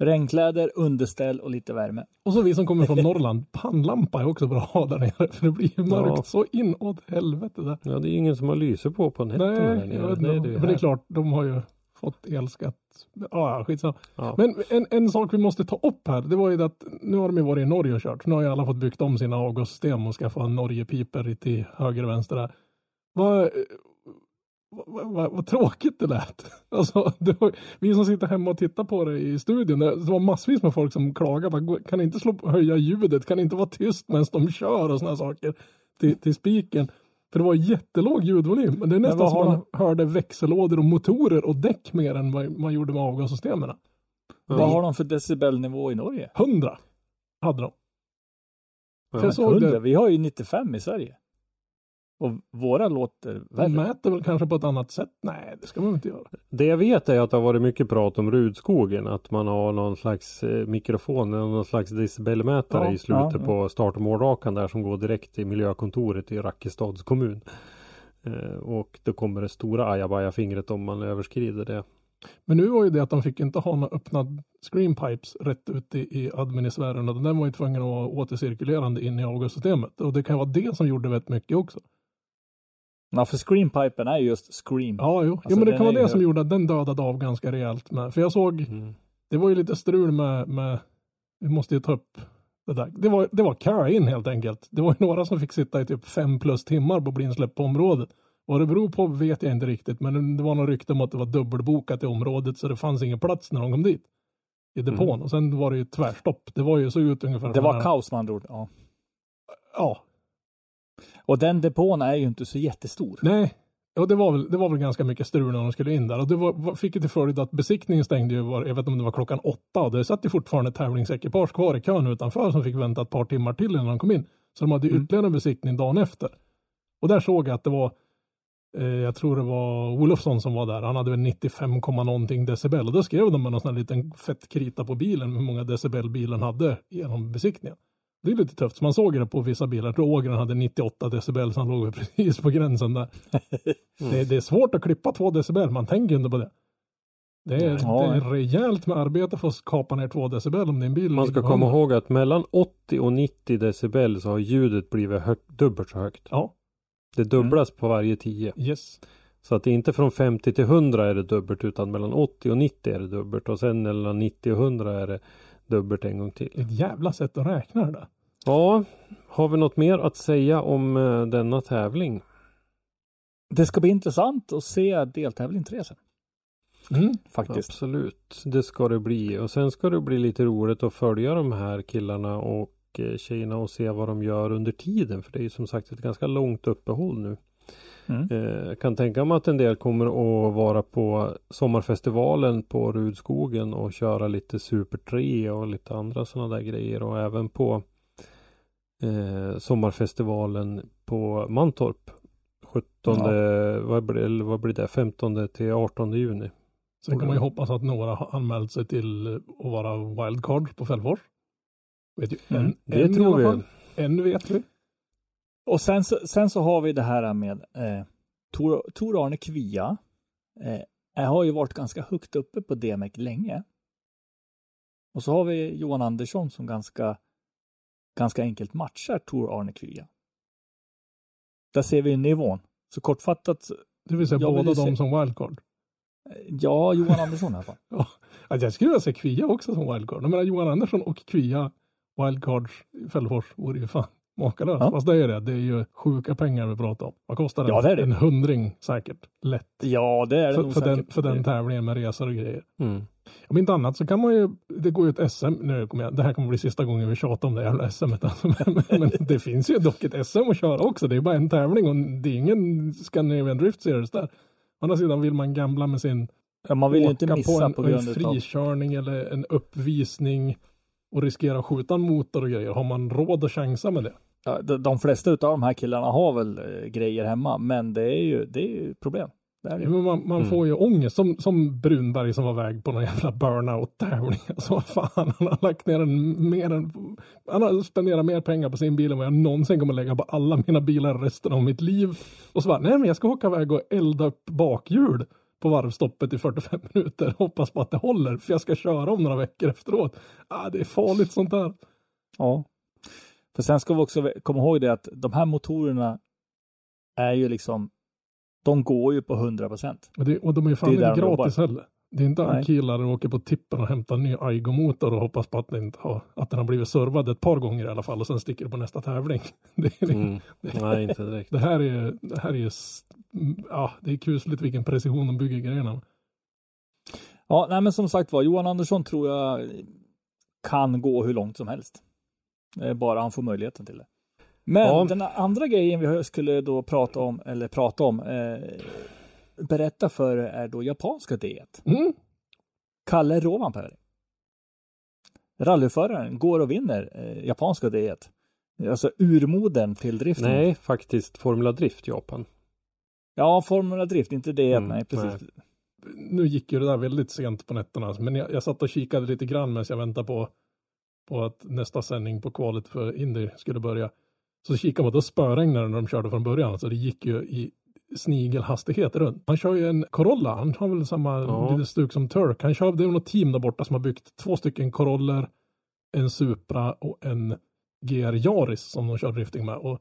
Regnkläder, underställ och lite värme. Och så vi som kommer från Norrland, pannlampa är också bra att ha där nere, för det blir ju mörkt Ja. så inåt helvete där. Ja, det är ingen som har lyse på på nätterna här Nej, nere. jag vet Det är men det är här. klart, de har ju fått elskatt. Ja, ja, skitsamma. Ja. Men en, en sak vi måste ta upp här, det var ju att nu har de ju varit i Norge och kört. Nu har ju alla fått byggt om sina avgassystem och skaffa Norgepiper till höger och vänster där. Vad, vad, vad, vad tråkigt det lät. *laughs* Alltså, det var, vi som sitter hemma och tittar på det i studion, det var massvis med folk som klagade. Bara, "Gå- Kan inte slå, höja ljudet? Kan inte vara tyst medan de kör och sådana saker till, till spiken? För det var jättelåg ljudvolym. Men det är nästan vad som har man hörde växellådor och motorer och däck mer än vad man gjorde med avgassystemen. Vad har de för decibelnivå i Norge? 100 hade de. Ja. För jag såg 100? det. Vi har ju 95 i Sverige. Och våra låter De värre. mäter väl kanske på ett annat sätt? Nej, det ska man inte göra. Det jag vet är att det har varit mycket prat om Rudskogen. Att man har någon slags eh, mikrofon, någon slags decibelmätare Ja, i slutet ja, ja. på start och målrakan där som går direkt till miljökontoret i Rackestads kommun. Eh, och då kommer det stora ajabaja-fingret om man överskrider det. Men nu var ju det att de fick inte ha några öppna screenpipes rätt ute i adminisfären. Och den var ju tvungen att vara återcirkulerande in i avgassystemet. Och det kan vara det som gjorde väldigt mycket också. Ja, för screenpipen är just scream. Ja, jo. Alltså, jo men det kan vara ju det som gjorde att den dödade av ganska rejält med. För jag såg, Mm. det var ju lite strul med, med vi måste ju ta upp det där. Det var, det var carry in helt enkelt. Det var ju några som fick sitta i typ fem plus timmar på blinsläpp på området. Vad det beror på vet jag inte riktigt, men det var något rykte om att det var dubbelbokat i området så det fanns ingen plats när de kom dit. I depån och sen var det ju tvärstopp. Det var ju så ut ungefär. Det var här- kaos med andra ord. Ja. Ja, Och den depån är ju inte så jättestor. nej. Ja, det var, väl, det var väl ganska mycket strul när de skulle in där. Och det var, fick ju till följd att besiktningen stängde ju, var, jag vet inte om det var klockan åtta. Och det satt ju fortfarande tävlingsekipage kvar i kön utanför som fick vänta ett par timmar till innan de kom in. Så de hade Mm. ytterligare en besiktning dagen efter. Och där såg jag att det var, eh, jag tror det var Olofsson som var där. Han hade väl 95, komma någonting decibel. Och då skrev de med någon sån här liten fett krita på bilen hur många decibel bilen hade genom besiktningen. Det är lite tufft, man såg det på vissa bilar. Ågren hade 98 decibel, så han låg *laughs* precis på gränsen där. Det, det är svårt att klippa två decibel, man tänker inte på det. Det är, Ja. det är rejält med arbete för att kapa ner två decibel om din bil Man ska komma 100. ihåg att mellan 80 och 90 decibel så har ljudet blivit högt, dubbelt så högt. Ja, Det dubblas på varje 10. yes. Så att det är inte från 50 till 100 är det dubbelt utan mellan 80 och 90 är det dubbelt och sen mellan 90 och 100 är det dubbelt en gång till. Ett jävla sätt att räkna det där. Ja, har vi något mer att säga om eh, denna tävling? Det ska bli intressant att se deltävling 3 sen. Mm. Faktiskt. Absolut, det ska det bli. Och sen ska det bli lite roligt att följa de här killarna och eh, tjejerna och se vad de gör under tiden. För det är ju som sagt ett ganska långt uppehåll nu. Mm. Eh, Jag kan tänka mig att en del kommer att vara på sommarfestivalen på Rudskogen och köra lite Super 3 och lite andra sådana där grejer och även på eh, sommarfestivalen på Mantorp 17, vad, blir, eller vad blir det, 15 till 18 juni. Sen kan man ju hoppas att några har anmält sig till att vara wildcard på Fällfors. Vet ju, Mm, Det en tror vi. En vet vi. Och sen så, sen så har vi det här med eh, Tor, Tor Arne Kvia. Eh, har ju varit ganska högt uppe på DMEC länge. Och så har vi Johan Andersson som ganska, ganska enkelt matchar Tor Arne Kvia. Där ser vi nivån. Så kortfattat, Det vill säga vill båda de se- som wildcard. ja, Johan Andersson i alla fall. *laughs* Ja, alltså jag skulle vilja se Kvia också som wildcard. Jag menar Johan Andersson och Kvia wildcards i Fällfors vore ju fan Makalöst. Ja. Fast det är det. Det är ju sjuka pengar vi pratar om. Vad kostar det? Ja, det är det. En hundring säkert. Lätt. Ja, det är det För, nog för, den, säkert. för den tävlingen med resor och grejer. Mm. Om inte annat så kan man ju, det går ju ett SM, nu kommer jag, det här kommer bli sista gången vi tjatar om det jävla SM. *laughs* Alltså, men, men det finns ju dock ett SM att köra också. Det är bara en tävling och det är ingen Scandinavian Drift Series där. Å andra sidan vill man gambla med sin Ja, man vill ju inte åka missa på en, på, en grund av... frikörning eller en uppvisning och riskera att skjuta en motor och grejer. Har man råd att chansa med det? Ja, de, de flesta av de här killarna har väl eh, grejer hemma, men det är ju, det är ju problem. Det är det. Men man man Mm. får ju ångest som, som Brunberg som var väg på någon jävla burnout-tävling. *laughs* Alltså vad fan, han har lagt ner en mer än, han har spenderat mer pengar på sin bil än vad jag någonsin kommer lägga på alla mina bilar resten av mitt liv. Och så bara, nej men jag ska åka iväg och elda upp bakhjul på varvstoppet i 45 *laughs* minuter. Hoppas på att det håller, för jag ska köra om några veckor efteråt. Ah, det är farligt sånt där. Ja. För sen ska vi också komma ihåg det att de här motorerna är ju liksom, de går ju på 100 procent. Och, de är ju fan inte gratis heller. Det är inte Nej. killar som åker på tippen och hämtar en ny Aigo-motor och hoppas på att den, inte har, att den har blivit servad ett par gånger i alla fall och sen sticker det på nästa tävling. *laughs* Det, är, Mm. Nej, inte direkt. det här är, det här är, ja, det är kusligt vilken precision de bygger grejerna. Ja, nej men som sagt var, Johan Andersson tror jag kan gå hur långt som helst. Det bara han får möjligheten till det. Men Ja. den andra grejen vi skulle då prata om, eller prata om, eh, berätta för er är då japanska D1. Mm. Kalle Rovanperä. Rallyföraren går och vinner eh, japanska D1. Alltså urmodern till driften. Nej, faktiskt Formula Drift Japan. Ja, Formula Drift, inte D1. Mm, nej, precis. Nu gick ju det där väldigt sent på nätterna, men jag, jag satt och kikade lite grann medan jag väntade på, på att nästa sändning på kvalet för Indy skulle börja. Så kikade man, då spöregnade det när de körde från början, så det gick ju i snigelhastighet runt. Han kör ju en Corolla, han har väl samma Ja. lite stuk som Turk. Han kör, det är något team där borta som har byggt två stycken Coroller, en Supra och en GR Yaris som de kör drifting med. Och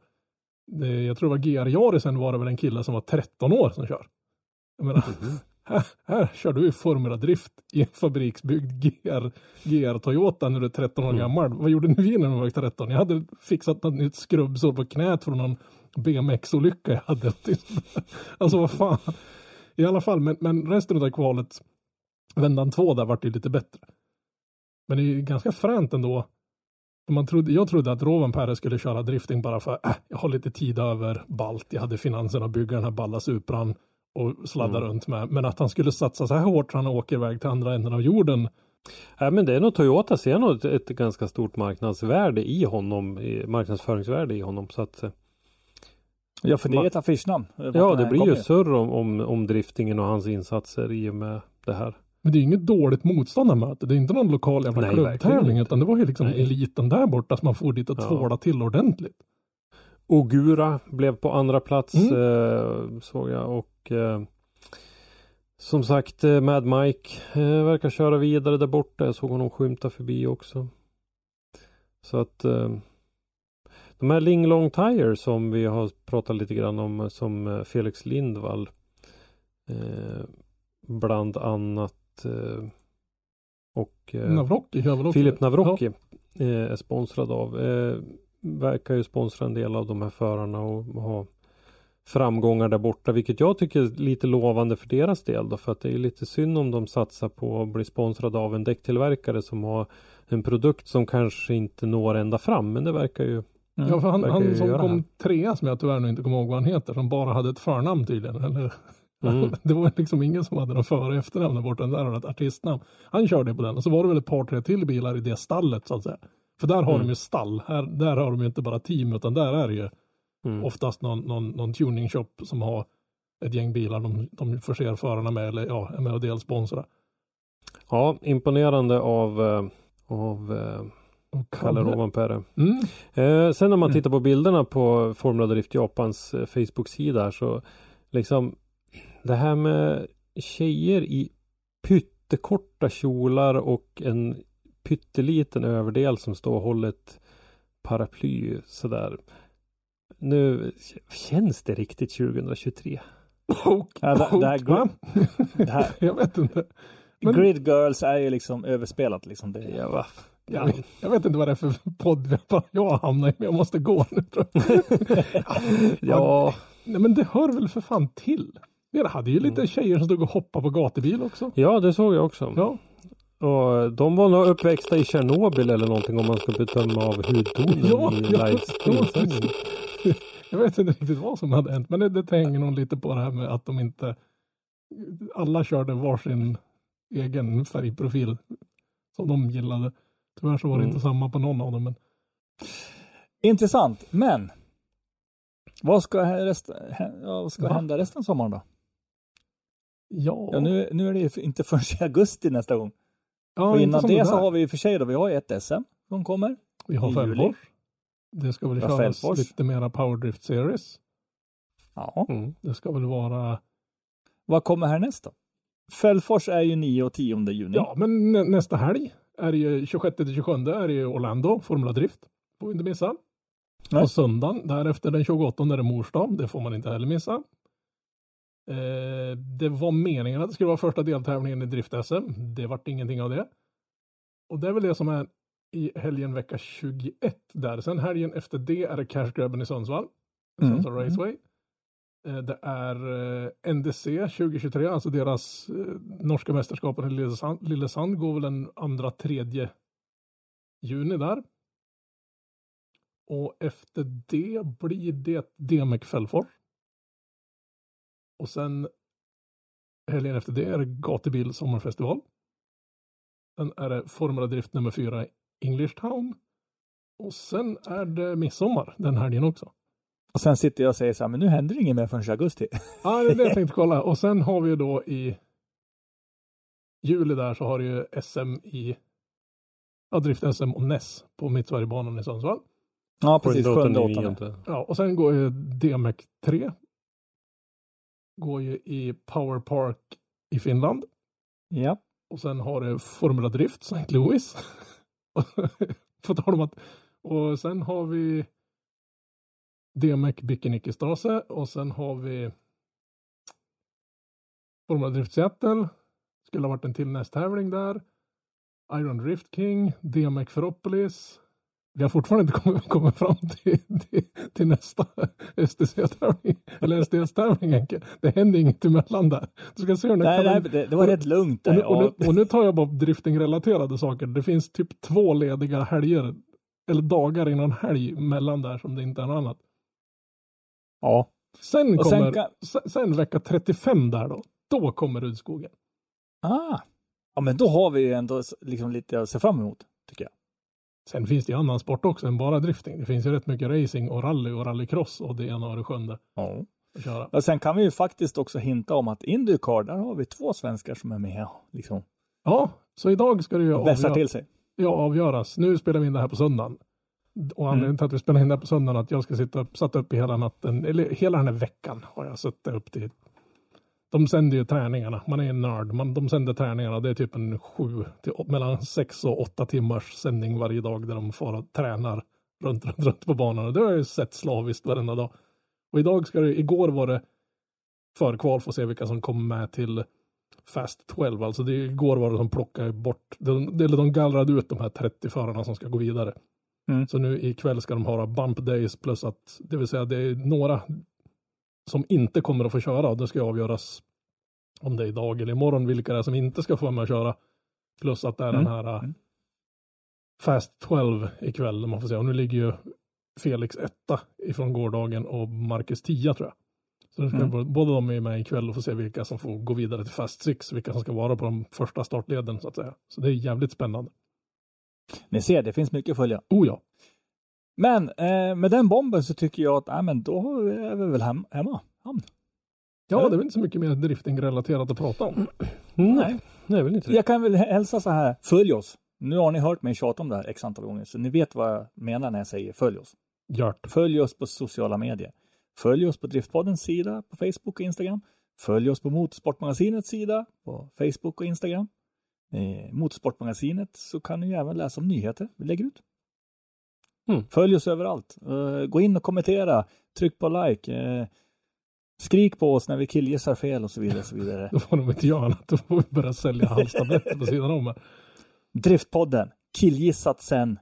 det, jag tror det var GR Yarisen var det väl en kille som var 13 år som kör. Jag menar, här, här kör du Formula Drift i en fabriksbyggd GR, GR Toyota när du är 13 år Mm. gammal. Vad gjorde ni när du var 13? Jag hade fixat något nytt skrubbsår på knät från någon BMX-olycka jag hade. *laughs* alltså vad fan. I alla fall, men, men resten av kvalet, vändan två där vart det lite bättre. Men det är ju ganska fränt ändå. Man trodde, jag trodde att Rovanperä skulle köra drifting bara för äh, jag har lite tid över balt. Jag hade finanserna att bygga den här balla Supran och sladda Mm. runt med. Men att han skulle satsa så här hårt så han åker iväg till andra änden av jorden. Nej, men det är nog Toyota ser nog ett, ett ganska stort marknadsvärde i honom, marknadsföringsvärde i honom. Så att, eh, Ja, för det är ett affischnamn. ja, det blir ju surr om, om, om driftingen och hans insatser i och med det här. Men det är inget dåligt motståndarmöte. Det är inte någon lokal jävla Nej, klubbtävling utan det var ju liksom Nej. eliten där borta som man får dit och Ja. tvåla till ordentligt. Ogura blev på andra plats Mm. eh, såg jag och eh, som sagt eh, Mad Mike eh, verkar köra vidare där borta. Jag såg honom skymta förbi också. Så att eh, de här Ling Long Tire som vi har pratat lite grann om som eh, Felix Lindvall eh, bland annat eh, och eh, Navrocki? Filip Navrocki eh, är sponsrad av. Eh, verkar ju sponsra en del av de här förarna och ha framgångar där borta, vilket jag tycker är lite lovande för deras del då, för att det är lite synd om de satsar på att bli sponsrade av en däcktillverkare som har en produkt som kanske inte når ända fram, men det verkar ju Ja, för han, han som kom trea som jag tyvärr nu inte kommer ihåg vad han heter, som bara hade ett förnamn tydligen. Eller, Mm. *laughs* det var liksom ingen som hade någon före och efternamn där borta, den där har ett artistnamn. Han körde på den och så var det väl ett par, tre till bilar i det stallet så att säga. För där har Mm. de ju stall, här, där har de ju inte bara team utan där är det ju Mm. oftast någon, någon, någon tuning shop som har ett gäng bilar de, de förser förarna med eller ja, är med och delsponsrar. Ja, imponerande av, eh, av eh, Kalle Rovanperä. Mm. Eh, sen när man Mm. tittar på bilderna på Formula Drift Japans eh, Facebook-sida här så liksom det här med tjejer i pyttekorta kjolar och en pytteliten överdel som står och håller ett paraply sådär. Nu känns det riktigt 2023. Och, Ja, det- det här- va? *laughs* Det här, Jag vet inte. Men- Grid Girls är ju liksom överspelat liksom. Det, Ja, va? Ja, jag vet inte vad det är för podd jag har hamnat i, men jag måste gå nu tror jag. *laughs* Ja, Nej, men det hör väl för fan till. Vi hade ju lite tjejer som stod och hoppade på gatubil också. ja det såg jag också. Ja, Och de var nog uppväxta i Tjernobyl eller någonting om man ska bedöma av hudtonen Ja, i ja, livestreamsändningen. *laughs* jag vet inte riktigt vad som hade hänt, men det, det hänger nog lite på det här med att de inte alla körde varsin egen färgprofil som de gillade. Tyvärr så var det Mm. inte samma på någon av dem. Men Intressant, men vad ska, hä- rest, hä- ja, vad ska Va? hända resten av sommaren då? ja, Ja, nu, nu är det ju inte förrän i augusti nästa gång. ja, och innan det där. så har vi och för sig då, vi har ju ett SM som kommer. vi har Fällfors. Det ska väl köras Fällfors. lite mera Powerdrift Series. Ja. Mm. Det ska väl vara Vad kommer härnäst då? Fällfors är ju 9 och 10 juni. Ja, men nä- nästa helg är ju 26 till 27 är det ju Orlando, Formula Drift. Får vi inte missa. Nej. Och söndagen därefter den 28 är det mors dag. Det får man inte heller missa. Eh, det var meningen att det skulle vara första deltävlingen i Drift-SM. Det vart ingenting av det. Och det är väl det som är i helgen vecka 21 där. Sen helgen efter det är det Cash Grabben i Sundsvall. Mm. Sundsvall Raceway. Eh, Eh, det är eh, NDC 2023, alltså deras eh, norska mästerskapen i Lillesand, Lillesand går väl den andra, tredje juni där. Och efter det blir det Demek Fällfors. Och sen helgen efter det är det Gatebil Sommarfestival. Sen är det Formula Drift nummer fyra i English Town. Och sen är det midsommar den helgen också. Och sen sitter jag och säger så här, men nu händer det inget mer förrän i augusti. Ja, det är det jag *laughs* tänkte kolla. Och sen har vi ju då i juli där så har du ju SM i ja, Drift-SM och NES på Mittsverigebanan i Sundsvall. Ja, precis. Sjunde, åttonde. Ja, och sen går ju DMEC 3. Går ju i Power Park i Finland. Ja. Och sen har du Formula Drift St. Louis. *laughs* På tal om att, och sen har vi DMEC Bikinikistrasse och sen har vi Formula Drift Seattle. Skulle ha varit en till nästtävling där. Iron Drift King, DMEC Ferropolis. Vi har fortfarande inte kommit, kommit fram till, till, till nästa STC-tävling. Eller SDS-tävling Henke. Det händer inget emellan där. Du ska se hur Nej, nej, det, det var rätt lugnt och där. nu, och, nu, och nu tar jag bara drifting-relaterade saker. Det finns typ två lediga helger eller dagar innan helg mellan där som det inte är något annat. Ja. Sen Och kommer, sen, sen vecka 35 där då, då kommer Rudskogen. Ah. Ja, men då har vi ju ändå liksom lite att se fram emot, tycker jag. Sen finns det ju annan sport också än bara drifting. Det finns ju rätt mycket racing och rally och rallycross och det ena och det sjunde Ja. att köra. Och sen kan vi ju faktiskt också hinta om att Indycar, där har vi två svenskar som är med liksom Ja, så idag ska det ju vässar avgöra, till sig. ja, avgöras. Nu spelar vi in det här på söndagen. Och anledningen Mm. till att vi spelar in det här på söndagen att jag ska sitta upp, satt upp i hela natten, eller hela den här veckan har jag suttit upp till. De sänder ju träningarna, man är en nörd, man, de sänder träningarna, det är typ en sju, till, mellan sex och åtta timmars sändning varje dag där de får och tränar runt, runt, runt på banan. Och det har jag ju sett slaviskt varenda dag. Och idag ska det, igår var det förkval för att se vilka som kommer med till Fast 12. Alltså det, igår var det som plockade bort, de, eller de gallrade ut de här 30 förarna som ska gå vidare. Mm. Så nu ikväll ska de ha bump days plus att, det vill säga det är några som inte kommer att få köra och det ska avgöras om det är idag eller imorgon vilka det är som inte ska få vara med och köra. Plus att det är Mm. den här Mm. Fast 12 ikväll. Man får se. Och nu ligger ju Felix etta ifrån gårdagen och Marcus 10 tror jag. Så nu ska Mm. båda de är med ikväll och får se vilka som får gå vidare till Fast 6. Vilka som ska vara på de första startleden så att säga. Så det är jävligt spännande. Ni ser, det finns mycket att följa. Oh ja. Men eh, med den bomben så tycker jag att äh, men då är vi väl hem, hemma. Hamn. Ja, det är väl inte så mycket mer drifting-relaterat att prata om. Nej, det är väl inte det. Jag kan väl hälsa så här, följ oss. Nu har ni hört mig tjata om det här x antal gånger, så ni vet vad jag menar när jag säger följ oss. Gjort. Följ oss på sociala medier. Följ oss på Driftpoddens sida på Facebook och Instagram. Följ oss på Motorsportmagasinets sida på Facebook och Instagram. Eh, Motorsportmagasinet så kan ni ju även läsa om nyheter vi lägger ut. Mm. Följ oss överallt. Eh, gå in och kommentera. Tryck på like. Eh, skrik på oss när vi killgissar fel och så vidare. Och så vidare. *laughs* Då får de inte göra annat. Då får vi börja sälja halstabletter på sidan om. Driftpodden killgissat sen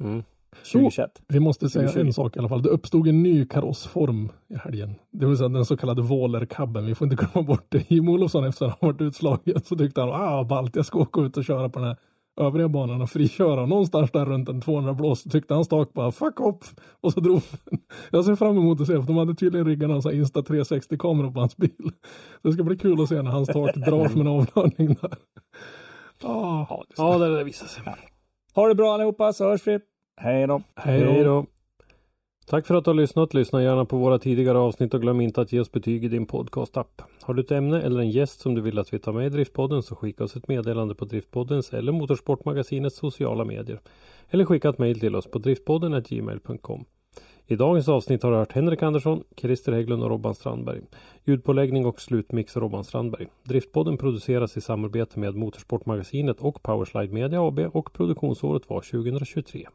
Mm. 2021. Vi måste säga 2020. en sak i alla fall. Det uppstod en ny karossform i helgen. Det vill säga den så kallade Vålerkabben. Vi får inte glömma bort det. Jim Olofsson efter att han varit utslagen så tyckte han ah ballt jag ska åka ut och köra på den här övriga banan och friköra. Någonstans där runt en 200 blås tyckte han stak bara fuck off och så drog den. Jag ser fram emot att se för de hade tydligen riggat någon Insta 360 kamera på hans bil. Det ska bli kul att se när hans start drar som en avlöning där. Ah. Ja, det Ja, det visar sig. Ha det bra allihopa så hörs vi. Hej då. Hej då. Tack för att du har lyssnat. Lyssna gärna på våra tidigare avsnitt och glöm inte att ge oss betyg i din podcastapp. Har du ett ämne eller en gäst som du vill att vi tar med i Driftpodden så skicka oss ett meddelande på Driftpoddens eller Motorsportmagasinets sociala medier. Eller skicka ett mejl till oss på driftpodden gmail.com. I dagens avsnitt har du hört Henrik Andersson, Christer Hägglund och Robban Strandberg. Ljudpåläggning och slutmix Robban Strandberg. Driftpodden produceras i samarbete med Motorsportmagasinet och Powerslide Media AB och produktionsåret var 2023.